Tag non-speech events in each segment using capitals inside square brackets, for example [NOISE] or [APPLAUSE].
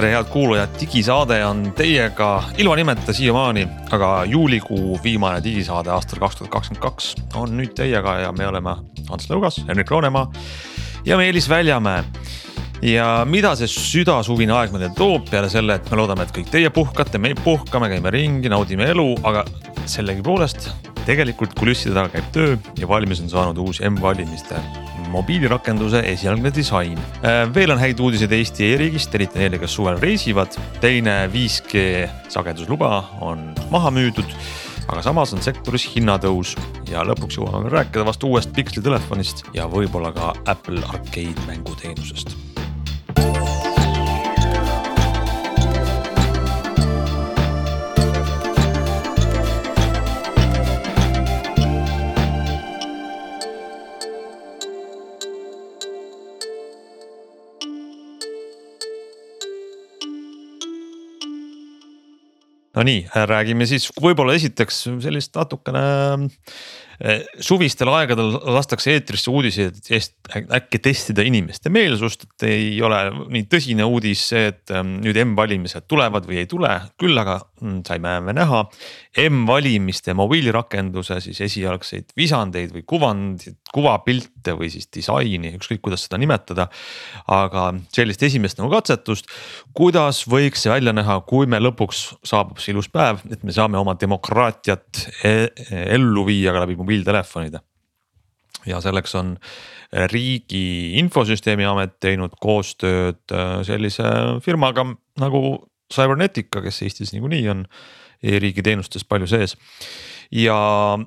tere, head kuulajad, digisaade on teiega ilma nimeta siiamaani, aga juulikuu viimane digisaade aastal kaks tuhat kakskümmend kaks on nüüd teiega ja me oleme Ants Lõugas, Henrik Roonemaa ja Meelis Väljamäe. ja mida see südasuvine aeg meile toob peale selle, et me loodame, et kõik teie puhkate, me puhkame, käime ringi, naudime elu, aga sellegipoolest tegelikult kulisside taga käib töö ja valmis on saanud uus M-valimiste mobiilirakenduse esialgne disain. Äh, veel on häid uudiseid Eesti e-riigist, eriti neile, kes suvel reisivad. teine 5G sagedusluba on maha müüdud aga samas on sektoris hinnatõus ja lõpuks jõuame veel rääkida vast uuest Pixeli telefonist ja võib-olla ka Apple Arcade mänguteenusest Nonii, räägime siis võib-olla esiteks sellist natukene suvistel aegadel lastakse eetrisse uudiseid, et äkki testida inimeste meelsust, et ei ole nii tõsine uudis see, et ähm, nüüd M-valimised tulevad või ei tule, küll aga mm, saime me näha M-valimiste mobiilirakenduse siis esialgseid visandeid või kuvandit, kuvapilte või siis disaini, ükskõik kuidas seda nimetada. aga sellist esimest nagu katsetust, kuidas võiks see välja näha, kui me lõpuks saabub see ilus päev, et me saame oma demokraatiat e ellu viia ka läbi mobiili mobiiltelefonide. ja selleks on riigi infosüsteemi amet teinud koostööd äh, sellise firmaga nagu Cybernetica, kes Eestis niikuinii on e-riigi teenustes palju sees. ja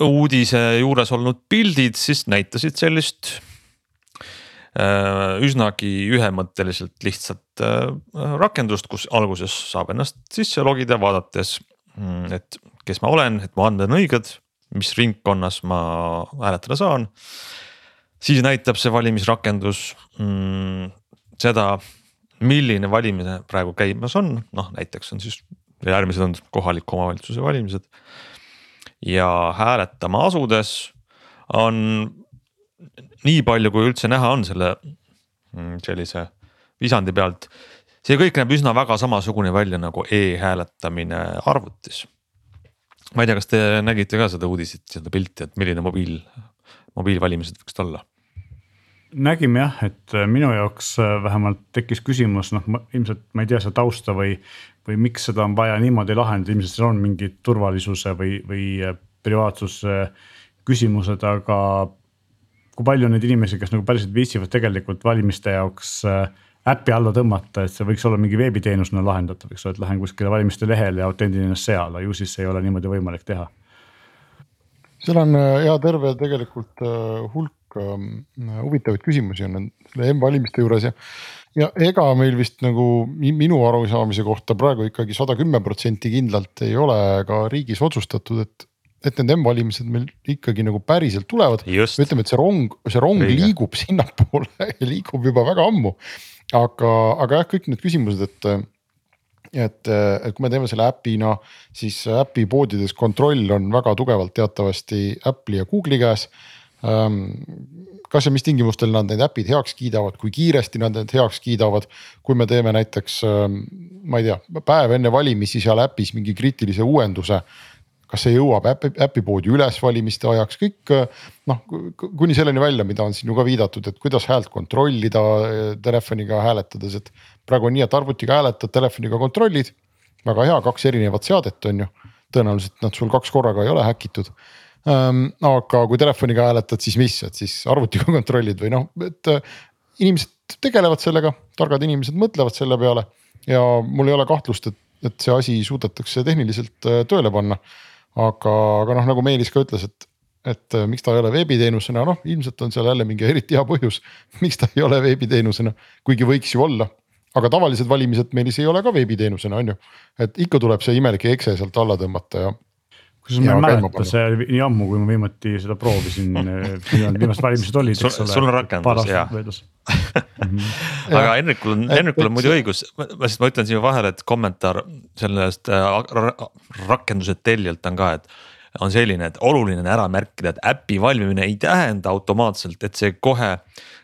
uudise juures olnud pildid siis näitasid sellist äh, üsnagi ühemõtteliselt lihtsat äh, rakendust, kus alguses saab ennast sisse logida, vaadates, mm, et kes ma olen, et mu andmed on õiged mis ringkonnas ma hääletada saan. siis näitab see valimisrakendus mm, seda, milline valimine praegu käimas on, noh näiteks on siis järgmised on kohaliku omavalitsuse valimised. ja hääletama asudes on nii palju, kui üldse näha on selle mm, sellise visandi pealt. see kõik näeb üsna väga samasugune välja nagu e-hääletamine arvutis ma ei tea, kas te nägite ka seda uudiset, seda pilti, et milline mobiil, mobiilvalimised võiksid olla? nägime jah, et äh, minu jaoks äh, vähemalt tekkis küsimus, noh, ilmselt ma ei tea seda tausta või, või miks seda on vaja niimoodi lahendada, ilmselt seal on mingid turvalisuse või, või äh, privaatsuse küsimused, aga. kui palju neid inimesi, kes nagu päriselt viitsivad tegelikult valimiste jaoks äh, äppi alla tõmmata, et see võiks olla mingi veebiteenusena lahendatav, eks ole, et lähen kuskile valimiste lehele ja autendin ennast seal, ju siis ei ole niimoodi võimalik teha. seal on äh, hea terve tegelikult äh, hulk ähm, huvitavaid küsimusi on selle M-valimiste juures ja. ja ega meil vist nagu minu arusaamise kohta praegu ikkagi sada kümme protsenti kindlalt ei ole ka riigis otsustatud, et et need M-valimised meil ikkagi nagu päriselt tulevad. ütleme, et see rong, see rong Õige. liigub sinnapoole [LAUGHS] ja liigub juba väga ammu aga, aga jah, kõik need küsimused, et et, et kui me teeme selle äpina, siis äpi poodides kontroll on väga tugevalt teatavasti Apple'i ja Google'i käes. kas ja mis tingimustel nad need äpid heaks kiidavad, kui kiiresti nad need heaks kiidavad, kui me teeme näiteks, ma ei tea, päev enne valimisi seal äpis mingi kriitilise uuenduse kas see jõuab äpi, äpipoodi üles valimiste ajaks, kõik noh, kuni selleni välja, mida on siin ju ka viidatud, et kuidas häält kontrollida eh, telefoniga hääletades, et. praegu on nii, et arvutiga hääletad, telefoniga kontrollid, väga hea, kaks erinevat seadet on ju, tõenäoliselt nad sul kaks korraga ei ole häkitud ähm,. aga kui telefoniga hääletad, siis mis, et siis arvutiga [LAUGHS] kontrollid või noh, et äh, inimesed tegelevad sellega, targad inimesed mõtlevad selle peale ja mul ei ole kahtlust, et, et see asi suudetakse tehniliselt äh, tööle panna aga, aga noh, nagu Meelis ka ütles, et, et äh, miks ta ei ole veebiteenusena, noh ilmselt on seal jälle mingi eriti hea põhjus, [LAUGHS] miks ta ei ole veebiteenusena, kuigi võiks ju olla. Aga tavalised valimised Meelis ei ole ka veebiteenusena, on ju, et ikka tuleb see imelik ekse sealt alla tõmmata ja kusjuures ma ei mäleta, see oli nii ammu, kui ma viimati seda proovisin viimased valimised olid, eks ole. sul on rakendus jaa. [LAUGHS] aga Henrikul on, Henrikul on muidu õigus, ma lihtsalt ma ütlen siia vahele, et kommentaar sellest äh, rakenduse tellijalt on ka, et on selline, et oluline on ära märkida, et äpi valmimine ei tähenda automaatselt, et see kohe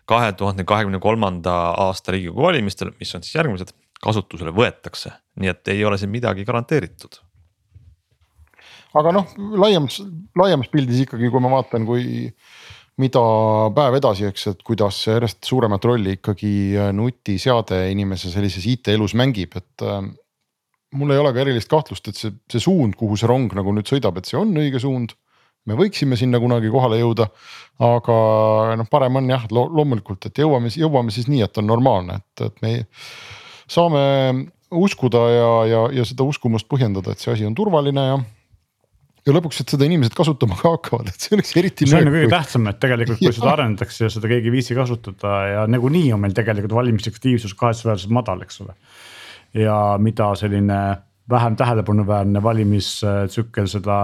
kahe tuhande kahekümne kolmanda aasta riigikogu valimistel, mis on siis järgmised, kasutusele võetakse, nii et ei ole siin midagi garanteeritud. Aga noh, laiemas, laiemas pildis ikkagi, kui ma vaatan, kui mida päev edasi, eks, et kuidas järjest suuremat rolli ikkagi nutiseade inimese sellises IT-elus mängib, et äh, mul ei ole ka erilist kahtlust, et see, see suund, kuhu see rong nagu nüüd sõidab, et see on õige suund. me võiksime sinna kunagi kohale jõuda, aga noh, parem on jah lo, loomulikult, et jõuame, jõuame siis nii, et on normaalne, et, et me saame uskuda ja, ja, ja seda uskumust põhjendada, et see asi on turvaline ja ja lõpuks, et seda inimesed kasutama ka hakkavad, et see oleks eriti. see on kõige tähtsam, et tegelikult kui [LAUGHS] seda arendatakse ja seda keegi ei viitsi kasutada ja nagunii on meil tegelikult valimisaktiivsus kahetsusväärselt madal, eks ole ja mida selline vähem tähelepanuväärne valimistsükkel, seda,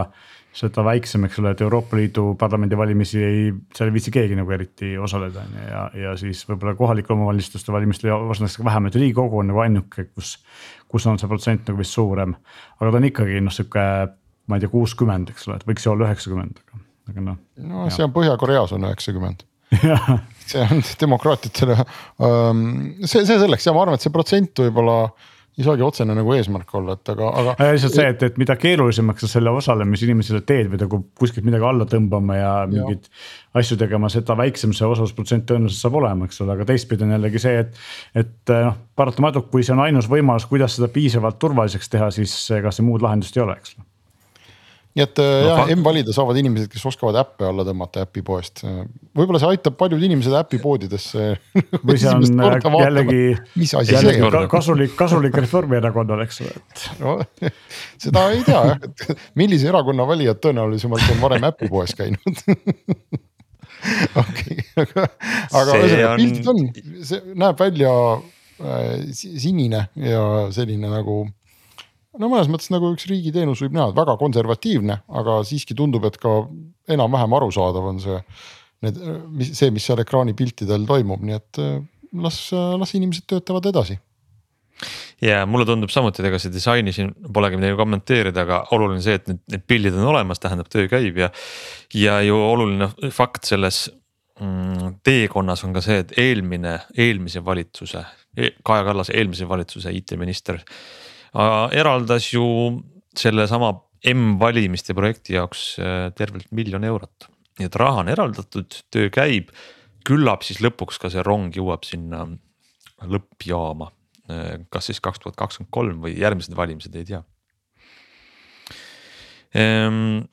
seda väiksem, eks ole, et Euroopa Liidu parlamendivalimisi ei, seal ei viitsi keegi nagu eriti osaleda, on ju, ja, ja siis võib-olla kohalike omavalitsuste valimistel osaletakse vähem, et riigikogu on nagu ainuke, kus, kus on see protsent nagu vist suurem. aga ta on ikkagi noh, sihuke, ma ei tea, kuuskümmend, eks ole, et võiks ju olla üheksakümmend, aga, aga noh. no see on Põhja-Koreas on üheksakümmend see on demokraatiatele, ähm, see, see selleks ja ma arvan, et see protsent võib-olla ei saagi otsene nagu eesmärk olla, et aga, aga. lihtsalt see, et, et mida keerulisemaks sa selle osalemise inimesele teed või nagu kuskilt midagi alla tõmbama ja mingeid asju tegema, seda väiksem see osalusprotsent tõenäoliselt saab olema, eks ole, aga teistpidi on jällegi see, et. et noh, paratamatult, kui see on ainus võimalus, kuidas seda piisavalt turvaliseks teha, siis ega see muud lahendust ei ole, eks nii et no, jah, M-valida saavad inimesed, kes oskavad äppe alla tõmmata äpipoest. võib-olla see aitab paljud inimesed äpipoodidesse või see on äh, jällegi, jällegi kasulik, kasulik Reformierakonnale, eks ole, et no,. [LAUGHS] seda ei tea jah, et [LAUGHS] millise erakonna valijad tõenäolisemalt on varem äpipoes käinud? [LAUGHS] Okei, aga, aga ühesõnaga pildid on, see näeb välja äh, sinine ja selline nagu no mõnes mõttes nagu üks riigiteenus võib näha, väga konservatiivne, aga siiski tundub, et ka enam-vähem arusaadav on see. Need, mis see, mis seal ekraanipiltidel toimub, nii et äh, las, las inimesed töötavad edasi ja mulle tundub samuti, et ega see disaini siin polegi midagi kommenteerida, aga oluline see, et need, need pildid on olemas, tähendab töö käib ja. ja ju oluline fakt selles mm, teekonnas on ka see, et eelmine, eelmise valitsuse, Kaja Kallase eelmise valitsuse IT-minister eraldas ju sellesama M-valimiste projekti jaoks äh, tervelt miljon eurot. nii et raha on eraldatud, töö käib, küllap siis lõpuks ka see rong jõuab sinna lõppjaama. Äh, kas siis kaks tuhat kakskümmend kolm või järgmised valimised, ei tea. Ehm,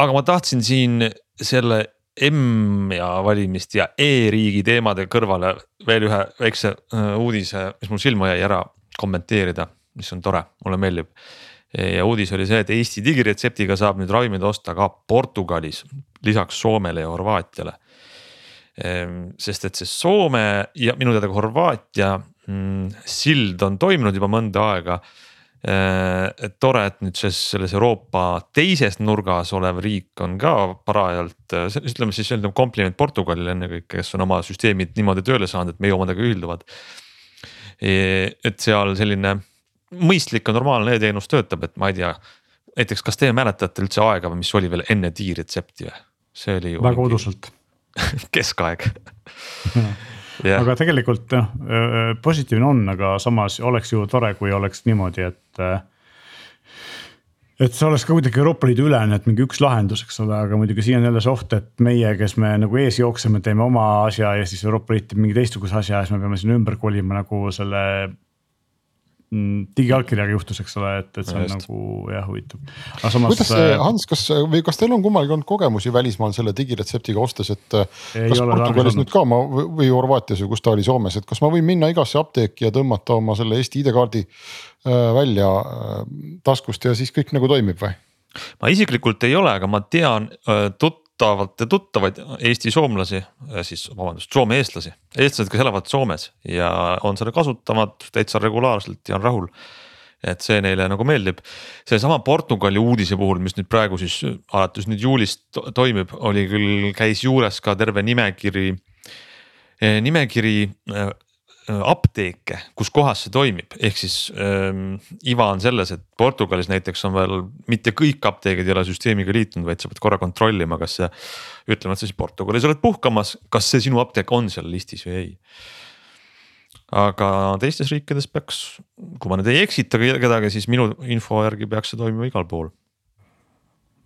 aga ma tahtsin siin selle M ja valimist ja e-riigi teemade kõrvale veel ühe väikse äh, uudise, mis mul silma jäi ära kommenteerida mis on tore, mulle meeldib. ja uudis oli see, et Eesti digiretseptiga saab nüüd ravimeid osta ka Portugalis, lisaks Soomele ja Horvaatiale. Ehm, sest et see Soome ja minu teada ka Horvaatia mm, sild on toiminud juba mõnda aega ehm, et tore, et nüüd selles, selles Euroopa teises nurgas olev riik on ka parajalt, ütleme siis ütleme kompliment Portugalile ennekõike, kes on oma süsteemid niimoodi tööle saanud, et meie omadega ühilduvad. E, et seal selline mõistlik ja normaalne e-teenus töötab, et ma ei tea. näiteks, kas teie mäletate üldse aega, mis oli veel enne diiretsepti või? see oli ju. väga mingi... uduselt [LAUGHS] keskaeg [LAUGHS] Yeah. aga tegelikult noh, positiivne on, aga samas oleks ju tore, kui oleks niimoodi, et. et see oleks ka kuidagi Euroopa Liidu ülene, et mingi üks lahendus, eks ole, aga muidugi siin on jälle see oht, et meie, kes me nagu ees jookseme, teeme oma asja ja siis Euroopa Liit teeb mingi teistsuguse asja ja siis me peame sinna ümber kolima nagu selle digiallkirjaga juhtus, eks ole, et, et see on Just. nagu jah huvitav. kuidas see äh, Hans, kas või kas teil on kummalgi olnud kogemusi välismaal selle digiretseptiga ostes, et. Äh, kas Portugalis nüüd ka ma või Horvaatias või kus ta oli Soomes, et kas ma võin minna igasse apteeki ja tõmmata oma selle Eesti ID-kaardi äh, välja taskust ja siis kõik nagu toimib või? ma isiklikult ei ole, aga ma tean tut-, tuttavate tuttavaid Eesti soomlasi, äh, siis vabandust, Soome eestlasi, eestlased, kes elavad Soomes ja on seda kasutavad täitsa regulaarselt ja on rahul. et see neile nagu meeldib. sellesama Portugali uudise puhul, mis nüüd praegu siis alates nüüd juulist to toimib, oli küll, käis juures ka terve nimekiri, eh, nimekiri eh, apteeke, kus kohas see toimib, ehk siis ähm, iva on selles, et Portugalis näiteks on veel mitte kõik apteegid ei ole süsteemiga liitunud, vaid sa pead korra kontrollima, kas see. ütleme, et sa siis Portugalis oled puhkamas, kas see sinu apteek on seal listis või ei aga teistes riikides peaks, kui ma nüüd ei eksita kedagi, siis minu info järgi peaks see toimima igal pool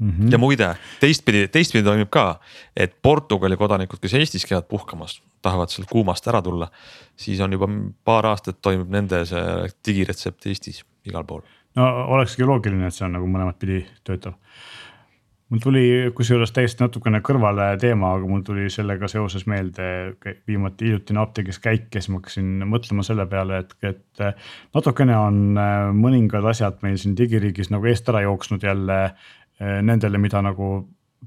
mm. -hmm. ja muide, teistpidi, teistpidi toimib ka, et Portugali kodanikud, kes Eestis käivad puhkamas, tahavad sealt kuumast ära tulla. siis on juba paar aastat toimub nende see digiretsept Eestis igal pool. no olekski loogiline, et see on nagu mõlemat pidi töötav mul tuli kusjuures täiesti natukene kõrvale teema, aga mul tuli sellega seoses meelde viimati hiljutine apteegis käik siis ma hakkasin mõtlema selle peale, et, et natukene on äh, mõningad asjad meil siin digiriigis nagu eest ära jooksnud jälle äh, nendele, mida nagu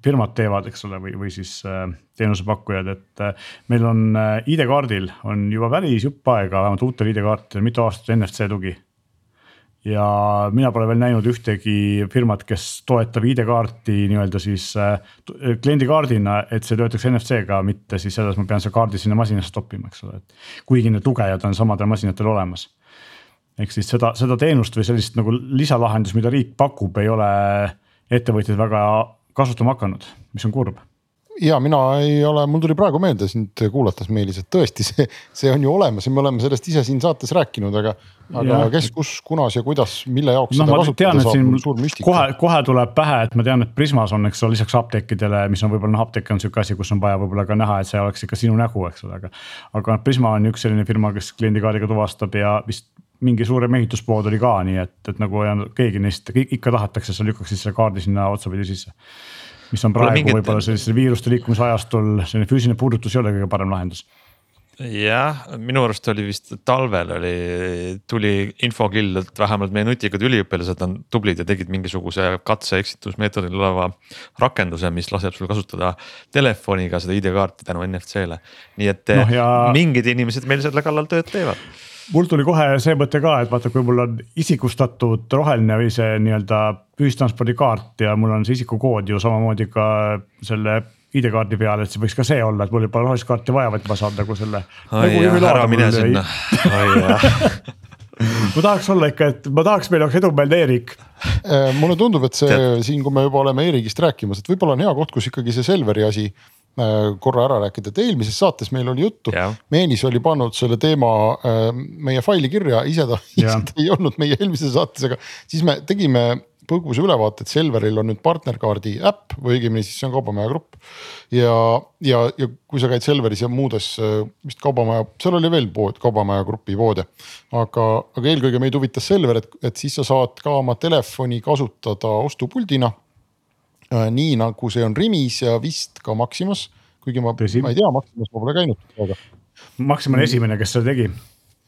firmad teevad, eks ole, või, või siis äh, teenusepakkujad, et meil on ID-kaardil on juba päris jupp aega, vähemalt uutel ID-kaartidel mitu aastat NFC tugi ja mina pole veel näinud ühtegi firmat, kes toetab ID-kaarti nii-öelda siis äh, kliendikaardina, et see töötaks NFC-ga, mitte siis selles, ma pean selle kaardi sinna masinasse toppima, eks ole, et. kuigi need lugejad on samadel masinatel olemas. ehk siis seda, seda teenust või sellist nagu lisalahendust, mida riik pakub, ei ole ettevõtjad väga kasutama hakanud, mis on kurb ja mina ei ole, mul tuli praegu meelde sind kuulates Meelis, et tõesti see, see on ju olemas ja me oleme sellest ise siin saates rääkinud, aga. aga ja. kes, kus, kunas ja kuidas, mille jaoks no, seda kasutada saab, on suur müstika. kohe, kohe tuleb pähe, et ma tean, et Prismas on, eks ole, lisaks apteekidele, mis on võib-olla noh, apteek on sihuke asi, kus on vaja võib-olla ka näha, et see oleks ikka sinu nägu, eks ole, aga. aga Prisma on üks selline firma, kes kliendikaardiga tuvastab ja vist mingi suurem ehituspood oli ka, nii et, et nagu keegi neist ikka tahetakse, sa lükkaksid selle kaardi sinna otsapidi sisse. mis on praegu mingit... võib-olla sellisel viiruste liikumise ajastul selline füüsiline puudutus ei ole kõige parem lahendus. Jah, minu arust oli vist talvel oli, tuli infokild, et vähemalt meie nutikad üliõpilased on tublid ja tegid mingisuguse katse-eksitusmeetodil oleva rakenduse, mis laseb sul kasutada telefoniga seda ID-kaarti tänu NFC-le. nii et no, ja... mingid inimesed meil selle kallal tööd teevad mul tuli kohe see mõte ka, et vaata, kui mul on isikustatud roheline või see nii-öelda ühistranspordikaart ja mul on see isikukood ju samamoodi ka selle ID-kaardi peal, et see võiks ka see olla, et mul pole rohelist kaarti vaja, vaid ma saan nagu selle. nagu ära mine sinna, [LAUGHS] ma tahaks olla ikka, et ma tahaks, meil oleks edumeelne e-riik. Äh, mulle tundub, et see Tead. siin, kui me juba oleme e-riigist rääkimas, et võib-olla on hea koht, kus ikkagi see Selveri asi korra ära rääkida, et eelmises saates meil oli juttu, Meelis oli pannud selle teema äh, meie faili kirja, ise ta, ise ta ei olnud meie eelmises saates, aga siis me tegime põgusa ülevaate, et Selveril on nüüd partnerkaardi äpp või õigemini siis see on kaubamaja grupp. ja, ja, ja kui sa käid Selveris ja muudes äh, vist kaubamaja, seal oli veel pood, kaubamaja grupi poode. aga, aga eelkõige meid huvitas Selver, et, et siis sa saad ka oma telefoni kasutada ostupuldina Äh, nii nagu see on Rimis ja vist ka Maximas, kuigi ma, ma ei tea, Maximas ma pole käinud, aga. Maxima on esimene, kes seda tegi.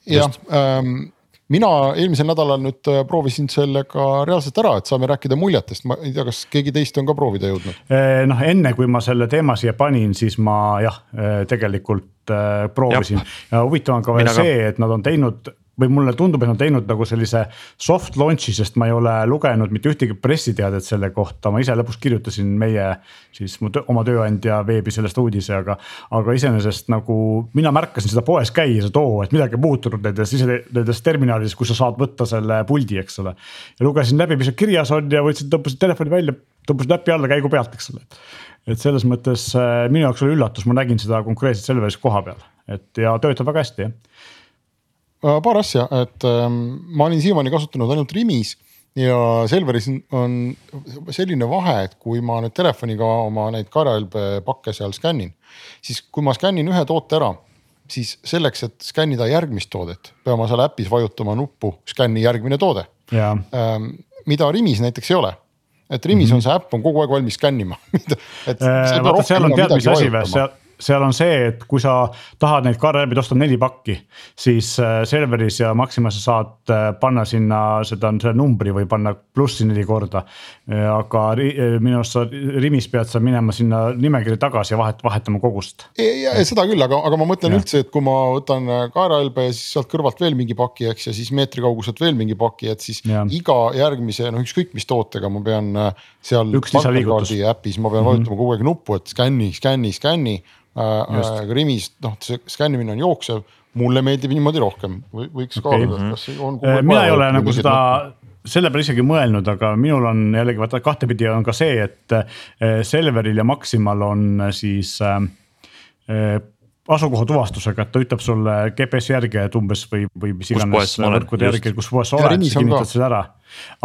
jah ähm,, mina eelmisel nädalal nüüd äh, proovisin sellega reaalselt ära, et saame rääkida muljetest, ma ei tea, kas keegi teist on ka proovida jõudnud? Äh, noh, enne kui ma selle teema siia panin, siis ma jah, tegelikult proovisin ja, huvitav on ka veel see, et nad on teinud või mulle tundub, et nad teinud nagu sellise soft launch'i, sest ma ei ole lugenud mitte ühtegi pressiteadet selle kohta, ma ise lõpuks kirjutasin meie siis mu töö, oma tööandja veebi sellest uudise, aga. aga iseenesest nagu mina märkasin seda poes käies, et oo, et midagi muutunud nendes ise nendes terminalides, kus sa saad võtta selle puldi, eks ole. ja lugesin läbi, mis seal kirjas on ja võtsin, tõmbasin telefoni välja, tõmbasin äpi alla käigu pealt, eks ole. et selles mõttes äh, minu jaoks oli üllatus, ma nägin seda konkreetselt Selveris koha peal, et ja töötab väga hästi jah paar asja, et ähm, ma olin siiamaani kasutanud ainult Rimis ja Selveris on selline vahe, et kui ma nüüd telefoniga oma neid kaerahelbepakke seal skännin, siis kui ma skännin ühe toote ära, siis selleks, et skännida järgmist toodet, pean ma seal äpis vajutama nuppu skänni järgmine toode. Ähm, mida Rimis näiteks ei ole et Rimis mm -hmm. on see äpp on kogu aeg valmis skännima [LAUGHS] et äh,. seal on tead, mis asi või, seal seal on see, et kui sa tahad neid kaardiarbeid osta neli pakki, siis äh, Selveris ja Maximas sa saad äh, panna sinna seda, selle numbri või panna plussi neli korda. aga minu arust sa Rimis pead sa minema sinna nimekirja tagasi ja vahet, vahetama kogust. seda küll, aga, aga ma mõtlen ja. üldse, et kui ma võtan äh, kaerahelbe ja siis sealt kõrvalt veel mingi paki, eks ja siis meetri kauguselt veel mingi paki, et siis ja. iga järgmise noh, ükskõik mis tootega ma pean seal. äpis ma pean mm -hmm. vajutama kogu aeg nuppu, et skänni, skänni, skänni äh,. Rimis noh, see skännimine on jooksev, mulle meeldib niimoodi rohkem, võiks okay. kaaluda, et kas on. Äh, mina ei ole nagu seda selle peale isegi mõelnud, aga minul on jällegi vaata kahtepidi on ka see, et äh, Selveril ja Maximal on siis äh, äh asukoha tuvastusega, et ta ütleb sulle GPS järgi, et umbes või, või mis iganes võrkude järgi, kus poes sa oled, sa kinnitad selle ära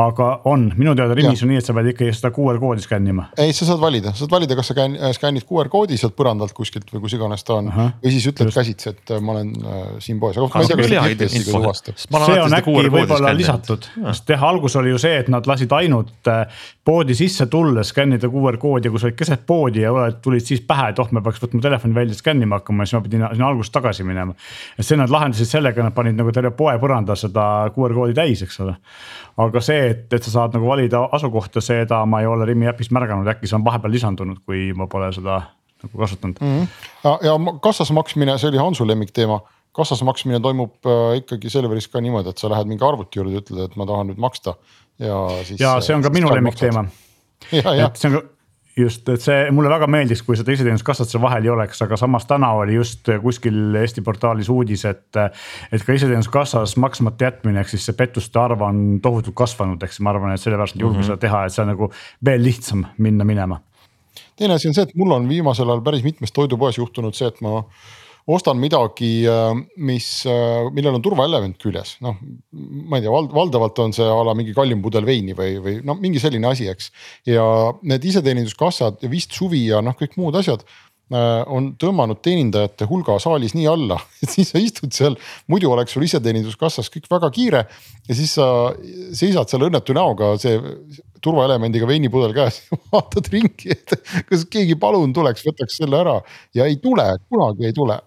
aga on, minu teada Rimis on nii, et sa pead ikkagi seda QR koodi skännima. ei, sa saad valida, sa saad valida, kas sa äh, skännid QR koodi sealt põrandalt kuskilt või kus iganes ta on. Või siis ütled käsitsi, et äh, ma olen äh, siin poes, aga ma ei tea, kas ta GPS-iga tuvastab. see on äkki võib-olla lisatud, sest jah, algus oli ju see, et nad lasid ainult äh, poodi sisse tulles skännida QR koodi ja kui sa olid keset poodi ja oled, tulid siis pähe, et oh, me peaks võtma telefoni välja skännima hakkama, siis ma pidin sinna algusest tagasi minema. et see nad lahendasid sellega, nad panid nagu terve poe põranda seda QR koodi täis, eks ole. Aga see, et, et sa saad nagu valida asukohta, seda ma ei ole Rimi äpis märganud, äkki see on vahepeal lisandunud, kui ma pole seda nagu kasutanud mm. -hmm. ja, ja kassas maksmine, see oli Hansu lemmikteema kassas maksmine toimub äh, ikkagi Selveris ka niimoodi, et sa lähed mingi arvuti juurde, ütled, et ma tahan nüüd maksta ja siis. ja see on ka minu lemmikteema. [LAUGHS] et see on ka just, et see mulle väga meeldiks, kui seda iseteeninduskassat seal vahel ei oleks, aga samas täna oli just kuskil Eesti portaalis uudis, et. et ka iseteeninduskassas maksmata jätmine, ehk siis see pettuste arv on tohutult kasvanud, eks ma arvan, et sellepärast nad julgevad mm -hmm. seda teha, et see on nagu veel lihtsam minna minema. teine asi on see, et mul on viimasel ajal päris mitmes toidupoes juhtunud see, et ma ostan midagi, äh, mis, äh, millel on turvaelement küljes, noh. ma ei tea, vald-, valdavalt on see a la mingi kallim pudel veini või, või no mingi selline asi, eks. ja need iseteeninduskassad ja vist suvi ja noh, kõik muud asjad äh, on tõmmanud teenindajate hulga saalis nii alla, [LAUGHS] et siis sa istud seal, muidu oleks sul iseteeninduskassas kõik väga kiire. ja siis sa seisad seal õnnetu näoga, see turvaelemendiga veinipudel käes [LAUGHS] vaatad ringi, et kas keegi palun tuleks, võtaks selle ära ja ei tule, kunagi ei tule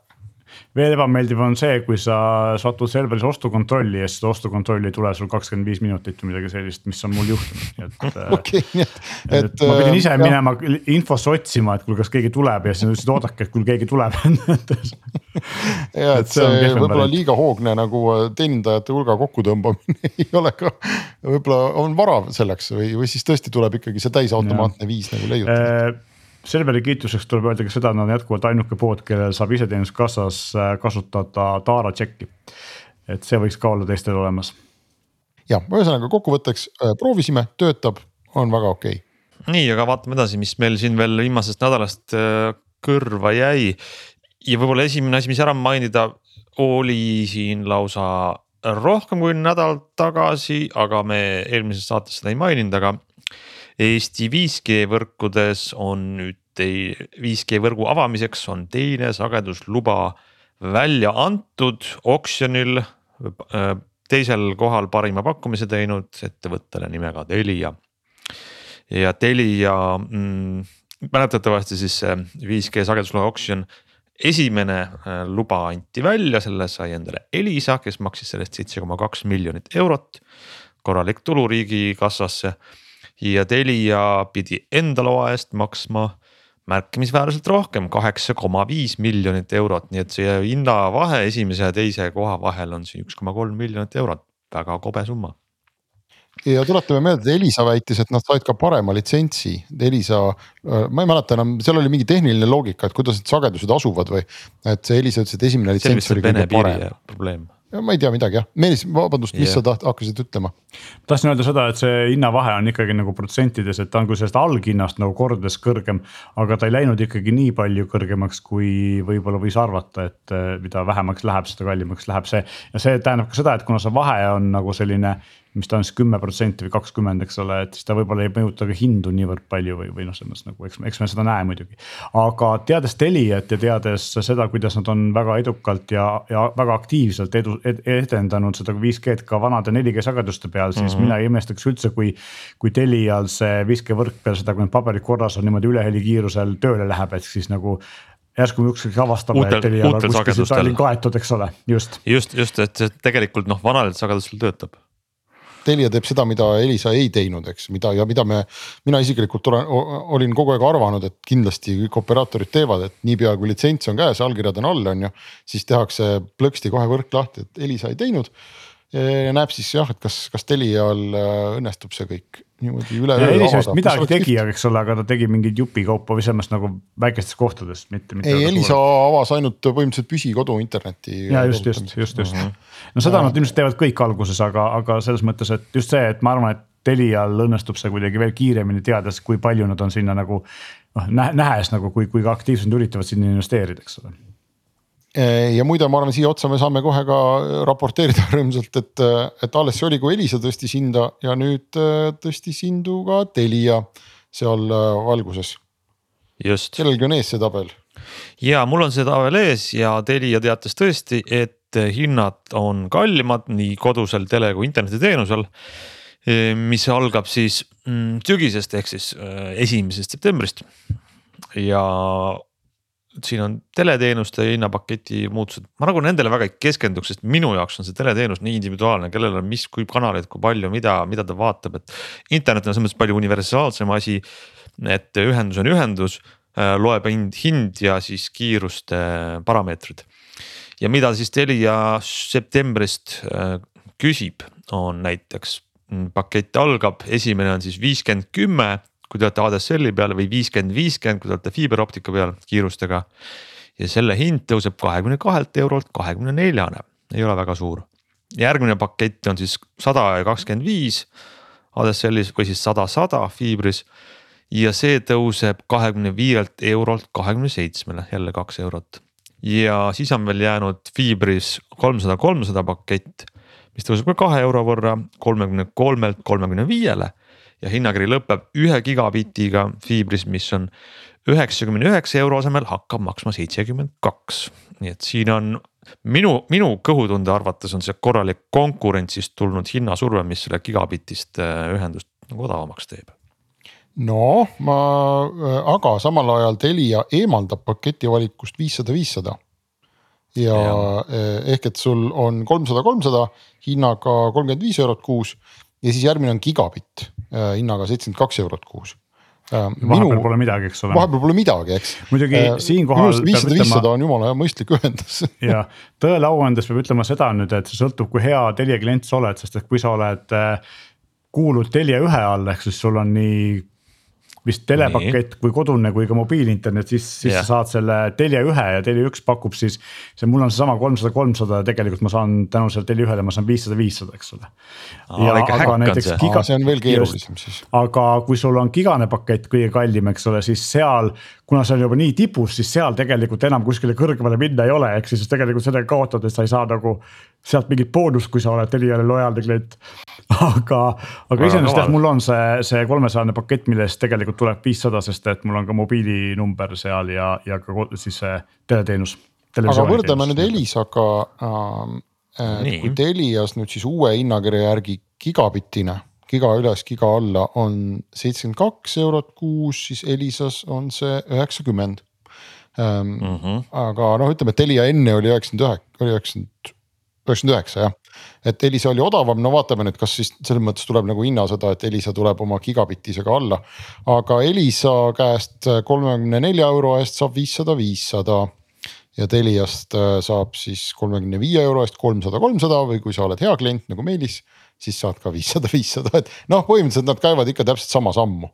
veel ebameeldiv on see, kui sa satud Selveris ostukontrolli ja siis ostukontrolli ei tule sul kakskümmend viis minutit või midagi sellist, mis on mul juhtunud, nii et [LAUGHS] okay,. et, et, et ma pidin ise jah. minema infosse otsima, et kuule, kas keegi tuleb ja siis nad ütlesid oodake, et küll keegi tuleb [LAUGHS] ja et see võib-olla liiga hoogne nagu äh, teenindajate hulga kokkutõmbamine [LAUGHS] ei ole ka, võib-olla on vara selleks või, või siis tõesti tuleb ikkagi see täisautomaatne viis nagu leiutada Selveri kiituseks tuleb öelda ka seda, et nad on jätkuvalt ainuke pood, kellel saab iseteeninduskassas äh, kasutada Taara tšekki. et see võiks ka olla teistel olemas. ja ühesõnaga kokkuvõtteks äh, proovisime, töötab, on väga okei okay.. nii, aga vaatame edasi, mis meil siin veel viimasest nädalast äh, kõrva jäi. ja võib-olla esimene asi, mis ära mainida, oli siin lausa rohkem kui nädal tagasi, aga me eelmises saates seda ei maininud, aga Eesti 5G võrkudes on nüüd 5G võrgu avamiseks on teine sagedusluba välja antud oksjonil. Äh, teisel kohal parima pakkumise teinud ettevõttele nimega Telia. ja Telia mm, mäletatavasti siis see 5G sagedusloa oksjon esimene äh, luba anti välja, selle sai endale Elisa, kes maksis sellest seitse koma kaks miljonit eurot. korralik tulu riigikassasse ja Telia pidi enda loa eest maksma märkimisväärselt rohkem, kaheksa koma viis miljonit eurot, nii et see hinnavahe esimese ja teise koha vahel on siin üks koma kolm miljonit eurot, väga kobe summa ja tuletame meelde, et Elisa väitis, et nad said ka parema litsentsi, Elisa, äh, ma ei mäleta enam, seal oli mingi tehniline loogika, et kuidas need sagedused asuvad või. et see Elisa ütles, et esimene litsents oli kõige parem. probleem ma ei tea midagi jah, Meelis, vabandust, mis yeah. sa taht-, hakkasid ütlema? tahtsin öelda seda, et see hinnavahe on ikkagi nagu protsentides, et ta on küll sellest alghinnast nagu kordades kõrgem. aga ta ei läinud ikkagi nii palju kõrgemaks, kui võib-olla võis arvata, et eh, mida vähemaks läheb, seda kallimaks läheb see. ja see tähendab ka seda, et kuna see vahe on nagu selline mis ta on siis kümme protsenti või kakskümmend, eks ole, et siis ta võib-olla ei mõjuta ka hindu niivõrd palju või, või noh, selles nagu eks, eks me seda näe muidugi. aga teades Teliat ja teades seda, kuidas nad on väga edukalt ja, ja väga aktiivselt edu ed,, edendanud seda 5G-d ka vanade 4G sageduste peal, siis mm -hmm. mina ei imestaks üldse, kui. kui Telial see 5G võrk peale seda, kui need paberid korras on niimoodi ülehelikiirusel tööle läheb, et siis nagu järsku ükskord avastame, et Telia on kuskil see Tallinn kaetud, eks ole, just. just, just, et see tegelikult noh, vanadel sagedustel töötab Telia teeb seda, mida Elisa ei teinud, eks, mida ja mida me, mina isiklikult olen, olin kogu aeg arvanud, et kindlasti kõik operaatorid teevad, et niipea kui litsents on käes, allkirjad on all, on ju. siis tehakse plõksti kohe võrk lahti, et Elisa ei teinud. Näeb siis jah, et kas, kas Telial äh, õnnestub see kõik niimoodi üle. Midagi tegi, eks ole, aga ta tegi mingeid jupikaupa või selles nagu väikestes kohtades, mitte, mitte. ei, Elisa avas ainult põhimõtteliselt püsikodu internetti. ja just, just, just, just. no seda nad ilmselt teevad kõik alguses, aga, aga selles mõttes, et just see, et ma arvan, et Telial õnnestub see kuidagi veel kiiremini teades, kui palju nad on sinna nagu noh, nähes nagu, kui, kui aktiivselt nad üritavad sinna investeerida, eks ole ja muide, ma arvan, siia otsa me saame kohe ka raporteerida [LAUGHS] rõõmsalt, et, et alles see oli, kui Elisa tõstis hinda ja nüüd äh, tõstis hindu ka Telia seal äh, valguses. kellelgi on ees see tabel. ja mul on see tabel ees ja Telia teatas tõesti, et hinnad on kallimad nii kodusel tele kui internetiteenusel. mis algab siis mm, sügisest ehk siis äh, esimesest septembrist ja siin on teleteenuste hinnapaketi muutused, ma nagu nendele väga ei keskenduks, sest minu jaoks on see teleteenus nii individuaalne, kellel on mis, kui kanaleid, kui palju, mida, mida ta vaatab, et. internet on selles mõttes palju universaalsem asi, et ühendus on ühendus, äh, loeb hind, hind ja siis kiiruste parameetrid. ja mida siis Telia septembrist äh, küsib, on näiteks mm, pakett algab, esimene on siis viiskümmend kümme kui te olete ADSL-i peal või viiskümmend, viiskümmend, kui te olete fiiberoptika peal kiirustega. ja selle hind tõuseb kahekümne kahelt eurolt kahekümne neljane, ei ole väga suur. järgmine pakett on siis sada ja kakskümmend viis ADSL-is või siis sada, sada fiibris. ja see tõuseb kahekümne viielt eurolt kahekümne seitsmele, jälle kaks eurot. ja siis on veel jäänud fiibris kolmsada, kolmsada pakett mis tõuseb ka kahe euro võrra kolmekümne kolmelt kolmekümne viiele ja hinnakiri lõpeb ühe gigabitiga fiibris, mis on üheksakümne üheksa euro asemel hakkab maksma seitsekümmend kaks. nii et siin on minu, minu kõhutunde arvates on see korralik konkurentsist tulnud hinnasurve, mis selle gigabitist äh, ühendust nagu odavamaks teeb noh, ma, äh, aga samal ajal Telia eemaldab paketi valikust viissada, viissada. ja, ja äh, ehk et sul on kolmsada, kolmsada hinnaga kolmkümmend viis eurot kuus ja siis järgmine on gigabitt hinnaga seitsekümmend kaks eurot kuus äh,. vahepeal pole midagi, eks ole. vahepeal pole midagi, eks. muidugi äh, siinkohal. viissada, viissada on jumala hea mõistlik ühendus [LAUGHS] ja tõele au andes peab ütlema seda nüüd, et see sõltub, kui hea Telia klient sa oled, sest et kui sa oled äh,. kuulud Telia ühe all, ehk siis sul on nii vist telepakett kui kodune kui ka mobiilinternet, siis, siis yeah. sa saad selle Telia ühe ja Telia üks pakub siis. see mul on seesama kolmsada, kolmsada ja tegelikult ma saan tänu sellele Telia ühele, ma saan viissada, viissada, eks ole. aga näiteks see. giga. see on veel keerulisem siis. aga kui sul on gigane pakett kõige kallim, eks ole, siis seal, kuna see on juba nii tipus, siis seal tegelikult enam kuskile kõrgemale minna ei ole, ehk siis tegelikult sellega kaotades sa ei saa nagu sealt mingit boonust, kui sa oled Teliale lojaalne klient. aga, aga iseenesest jah, mul on see, see kolmesajane pakett, millest tegelikult tuleb viissada, sest et mul on ka mobiilinumber seal ja, ja ka siis see teleteenus. aga võrdleme nüüd Elisaga ähm,. Äh, kui Telias nüüd siis uue hinnakirja järgi gigabitine, giga üles, giga alla on seitsekümmend kaks eurot kuus, siis Elisas on see üheksakümmend. Mm -hmm. aga noh, ütleme, et Telia enne oli üheksakümmend üheksa, oli üheksakümmend üheksakümmend üheksa jah, et Elisa oli odavam, no vaatame nüüd, kas siis selles mõttes tuleb nagu hinnasõda, et Elisa tuleb oma gigabitisega alla. aga Elisa käest kolmekümne nelja euro eest saab viissada, viissada ja Teliast äh, saab siis kolmekümne viie euro eest kolmsada, kolmsada või kui sa oled hea klient nagu Meelis, siis saad ka viissada, viissada, et noh, põhimõtteliselt nad käivad ikka täpselt sama sammu.